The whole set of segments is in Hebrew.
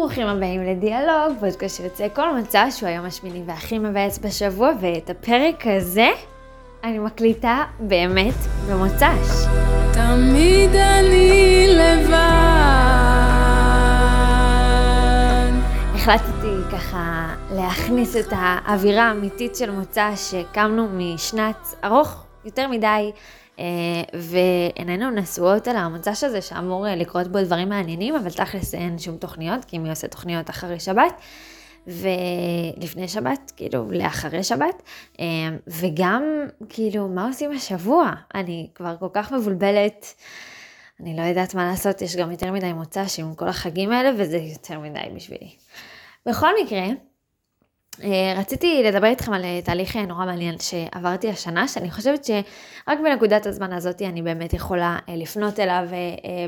ברוכים הבאים לדיאלוג, פודקאסט שיוצא כל מצע שהוא היום השמיני והכי מבאס בשבוע, ואת הפרק הזה אני מקליטה באמת במוצ"ש. תמיד אני לבד. החלטתי ככה להכניס את האווירה האמיתית של מוצ"ש שקמנו משנת ארוך יותר מדי. אה, ואיננו נשואות על המוצ"ש הזה שאמור אה, לקרות בו דברים מעניינים, אבל תכלס אין שום תוכניות, כי מי עושה תוכניות אחרי שבת. ולפני שבת, כאילו, לאחרי שבת, אה, וגם, כאילו, מה עושים השבוע? אני כבר כל כך מבולבלת, אני לא יודעת מה לעשות, יש גם יותר מדי מוצ"ש עם כל החגים האלה, וזה יותר מדי בשבילי. בכל מקרה, רציתי לדבר איתכם על אה, תהליך אה, נורא מעניין שעברתי השנה, שאני חושבת שרק בנקודת הזמן הזאת אני באמת יכולה לפנות אליו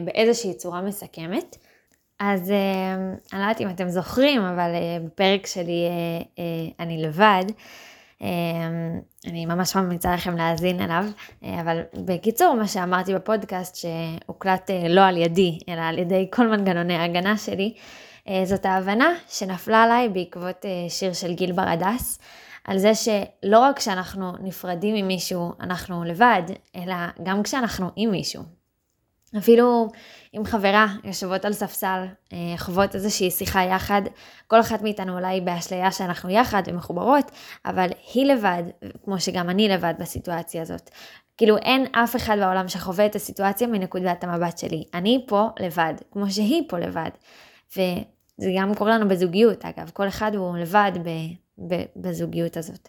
באיזושהי צורה מסכמת. אז אני לא יודעת אם אתם זוכרים, אבל בפרק שלי אני לבד, אני ממש ממליצה לכם להאזין אליו, אבל בקיצור, מה שאמרתי בפודקאסט שהוקלט לא על ידי, אלא על ידי כל מנגנוני ההגנה שלי, אה, זאת ההבנה שנפלה עליי בעקבות אה, שיר של גיל ברדס, על זה שלא רק כשאנחנו נפרדים ממישהו אנחנו לבד, אלא גם כשאנחנו עם מישהו. אפילו עם חברה יושבות על ספסל, אה, חוות איזושהי שיחה יחד, כל אחת מאיתנו אולי באשליה שאנחנו יחד ומחוברות, אבל היא לבד, כמו שגם אני לבד בסיטואציה הזאת. כאילו אין אף אחד בעולם שחווה את הסיטואציה מנקודת המבט שלי. אני פה לבד, כמו שהיא פה לבד. וזה גם קורה לנו בזוגיות, אגב, כל אחד הוא לבד ב, ב, בזוגיות הזאת.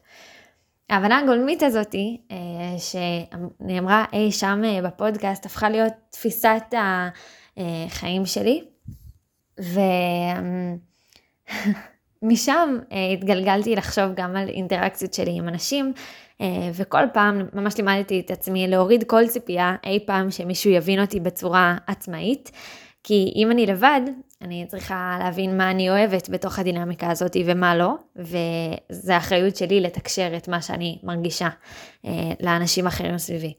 ההבנה הגולמית הזאתי, אה, שנאמרה אי שם אה, בפודקאסט, הפכה להיות תפיסת החיים שלי, ומשם אה, התגלגלתי לחשוב גם על אינטראקציות שלי עם אנשים, וכל פעם ממש לימדתי את עצמי להוריד כל ציפייה אי פעם שמישהו יבין אותי בצורה עצמאית. כי אם אני לבד, אני צריכה להבין מה אני אוהבת בתוך הדינמיקה הזאת ומה לא, וזה האחריות שלי לתקשר את מה שאני מרגישה אה, לאנשים אחרים סביבי.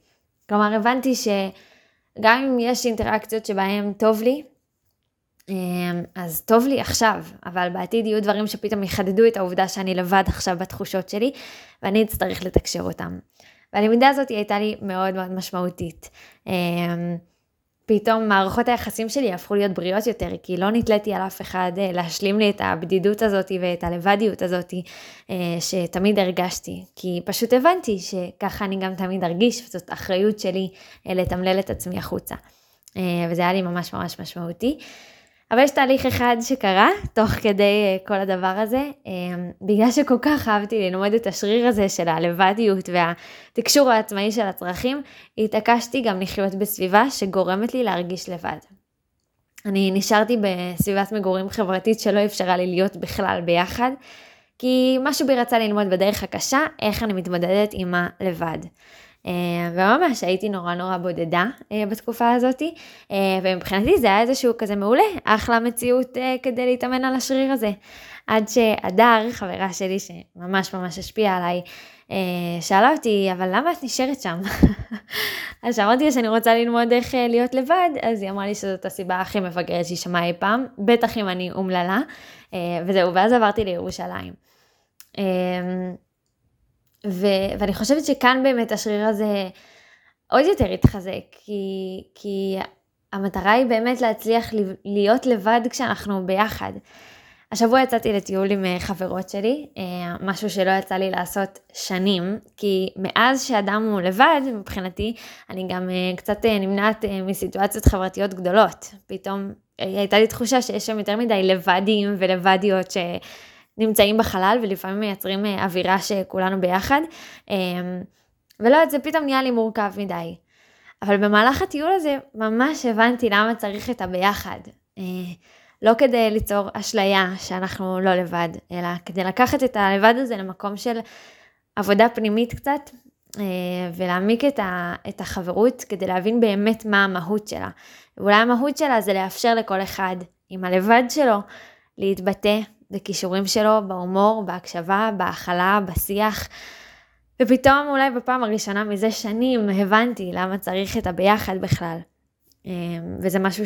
כלומר, הבנתי שגם אם יש אינטראקציות שבהן טוב לי, אה, אז טוב לי עכשיו, אבל בעתיד יהיו דברים שפתאום יחדדו את העובדה שאני לבד עכשיו בתחושות שלי, ואני אצטרך לתקשר אותם. והלמידה הזאת הייתה לי מאוד מאוד משמעותית. אה, פתאום מערכות היחסים שלי הפכו להיות בריאות יותר, כי לא נתליתי על אף אחד אה, להשלים לי את הבדידות הזאת ואת הלבדיות הזאת אה, שתמיד הרגשתי, כי פשוט הבנתי שככה אני גם תמיד ארגיש, וזאת אחריות שלי אה, לתמלל את עצמי החוצה. וזה היה לי ממש ממש משמעותי. אבל יש תהליך אחד שקרה תוך כדי אה, כל הדבר הזה, אה, בגלל שכל כך אהבתי ללמוד את השריר הזה של הלבדיות והתקשור העצמאי של הצרכים, התעקשתי גם לחיות בסביבה שגורמת לי להרגיש לבד. אני נשארתי בסביבת מגורים חברתית שלא אפשרה לי להיות בכלל ביחד, כי משהו בי רצה ללמוד בדרך הקשה איך אני מתמודדת עם הלבד. אה, וממש הייתי נורא נורא בודדה אה, בתקופה הזאת, אה, ומבחינתי זה היה איזשהו כזה מעולה, אחלה מציאות כדי להתאמן על השריר הזה. עד שהדר, חברה שלי שממש ממש השפיעה עליי, שאלה אותי, אבל למה את נשארת שם? אז כשאמרתי לה שאני רוצה ללמוד איך להיות לבד, אז היא אמרה לי שזאת הסיבה הכי מפגרת שהיא שמעה אי פעם, בטח אם אני אומללה, וזהו, ואז עברתי לירושלים. ו- ואני חושבת שכאן באמת השריר הזה עוד יותר התחזק, כי, כי המטרה היא באמת להצליח להיות לבד כשאנחנו ביחד. השבוע יצאתי לטיול עם אה, חברות שלי, אה, משהו שלא יצא לי לעשות שנים, כי מאז שאדם הוא לבד, מבחינתי, אני גם אה, קצת נמנעת מסיטואציות חברתיות גדולות. פתאום הייתה לי תחושה שיש שם יותר מדי לבדים ולבדיות ש... נמצאים בחלל ולפעמים מייצרים אה, אווירה שכולנו ביחד. אמ, ולא יודעת, זה פתאום נהיה לי מורכב מדי. אבל במהלך הטיול הזה ממש הבנתי למה צריך את הביחד. אה, לא כדי ליצור אשליה שאנחנו לא לבד, אלא כדי לקחת את הלבד הזה למקום של עבודה פנימית קצת, אה, ולהעמיק את, ה, את החברות כדי להבין באמת מה המהות שלה. ואולי המהות שלה זה לאפשר לכל אחד עם הלבד שלו להתבטא בכישורים שלו, בהומור, בהקשבה, בהכלה, בשיח. ופתאום אולי בפעם הראשונה מזה שנים הבנתי למה צריך את הביחד בכלל. אמ, וזה משהו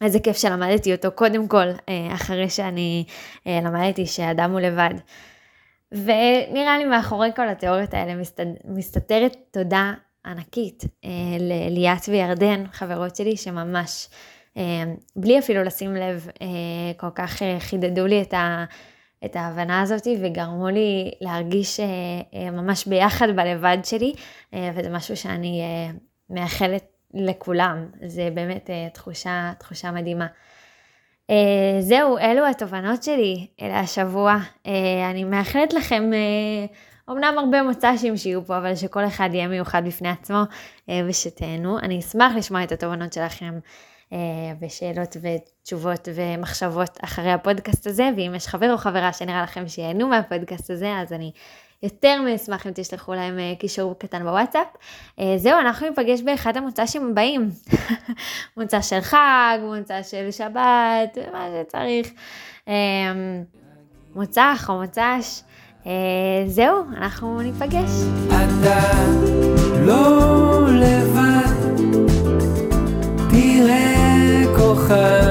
איזה כיף שלמדתי אותו קודם כל, אחרי שאני למדתי שאדם הוא לבד. ונראה לי מאחורי כל התיאוריות האלה מסתתרת תודה ענקית לליאת וירדן, חברות שלי, שממש, בלי אפילו לשים לב, כל כך חידדו לי את ה... את ההבנה הזאת וגרמו לי להרגיש אה, אה, ממש ביחד בלבד שלי, אה, וזה משהו שאני מאחלת לכולם, זה באמת תחושה, תחושה מדהימה. זהו, אלו התובנות שלי השבוע. אני מאחלת לכם אמנם הרבה מוצ"שים שיהיו פה, אבל שכל אחד יהיה מיוחד בפני עצמו ושתהנו. אני אשמח לשמוע את התובנות שלכם. ושאלות ותשובות ומחשבות אחרי הפודקאסט הזה, ואם יש חבר או חברה שנראה לכם שיהנו מהפודקאסט הזה, אז אני יותר מאשמח אם תשלחו להם אה, קישור קטן בוואטסאפ. אה, זהו, אנחנו ניפגש באחד המוצ"שים הבאים. מוצא של חג, מוצא של שבת, מה שצריך. אה, מוצ"ח או מוצ"ש. זהו, אנחנו ניפגש. אתה לא her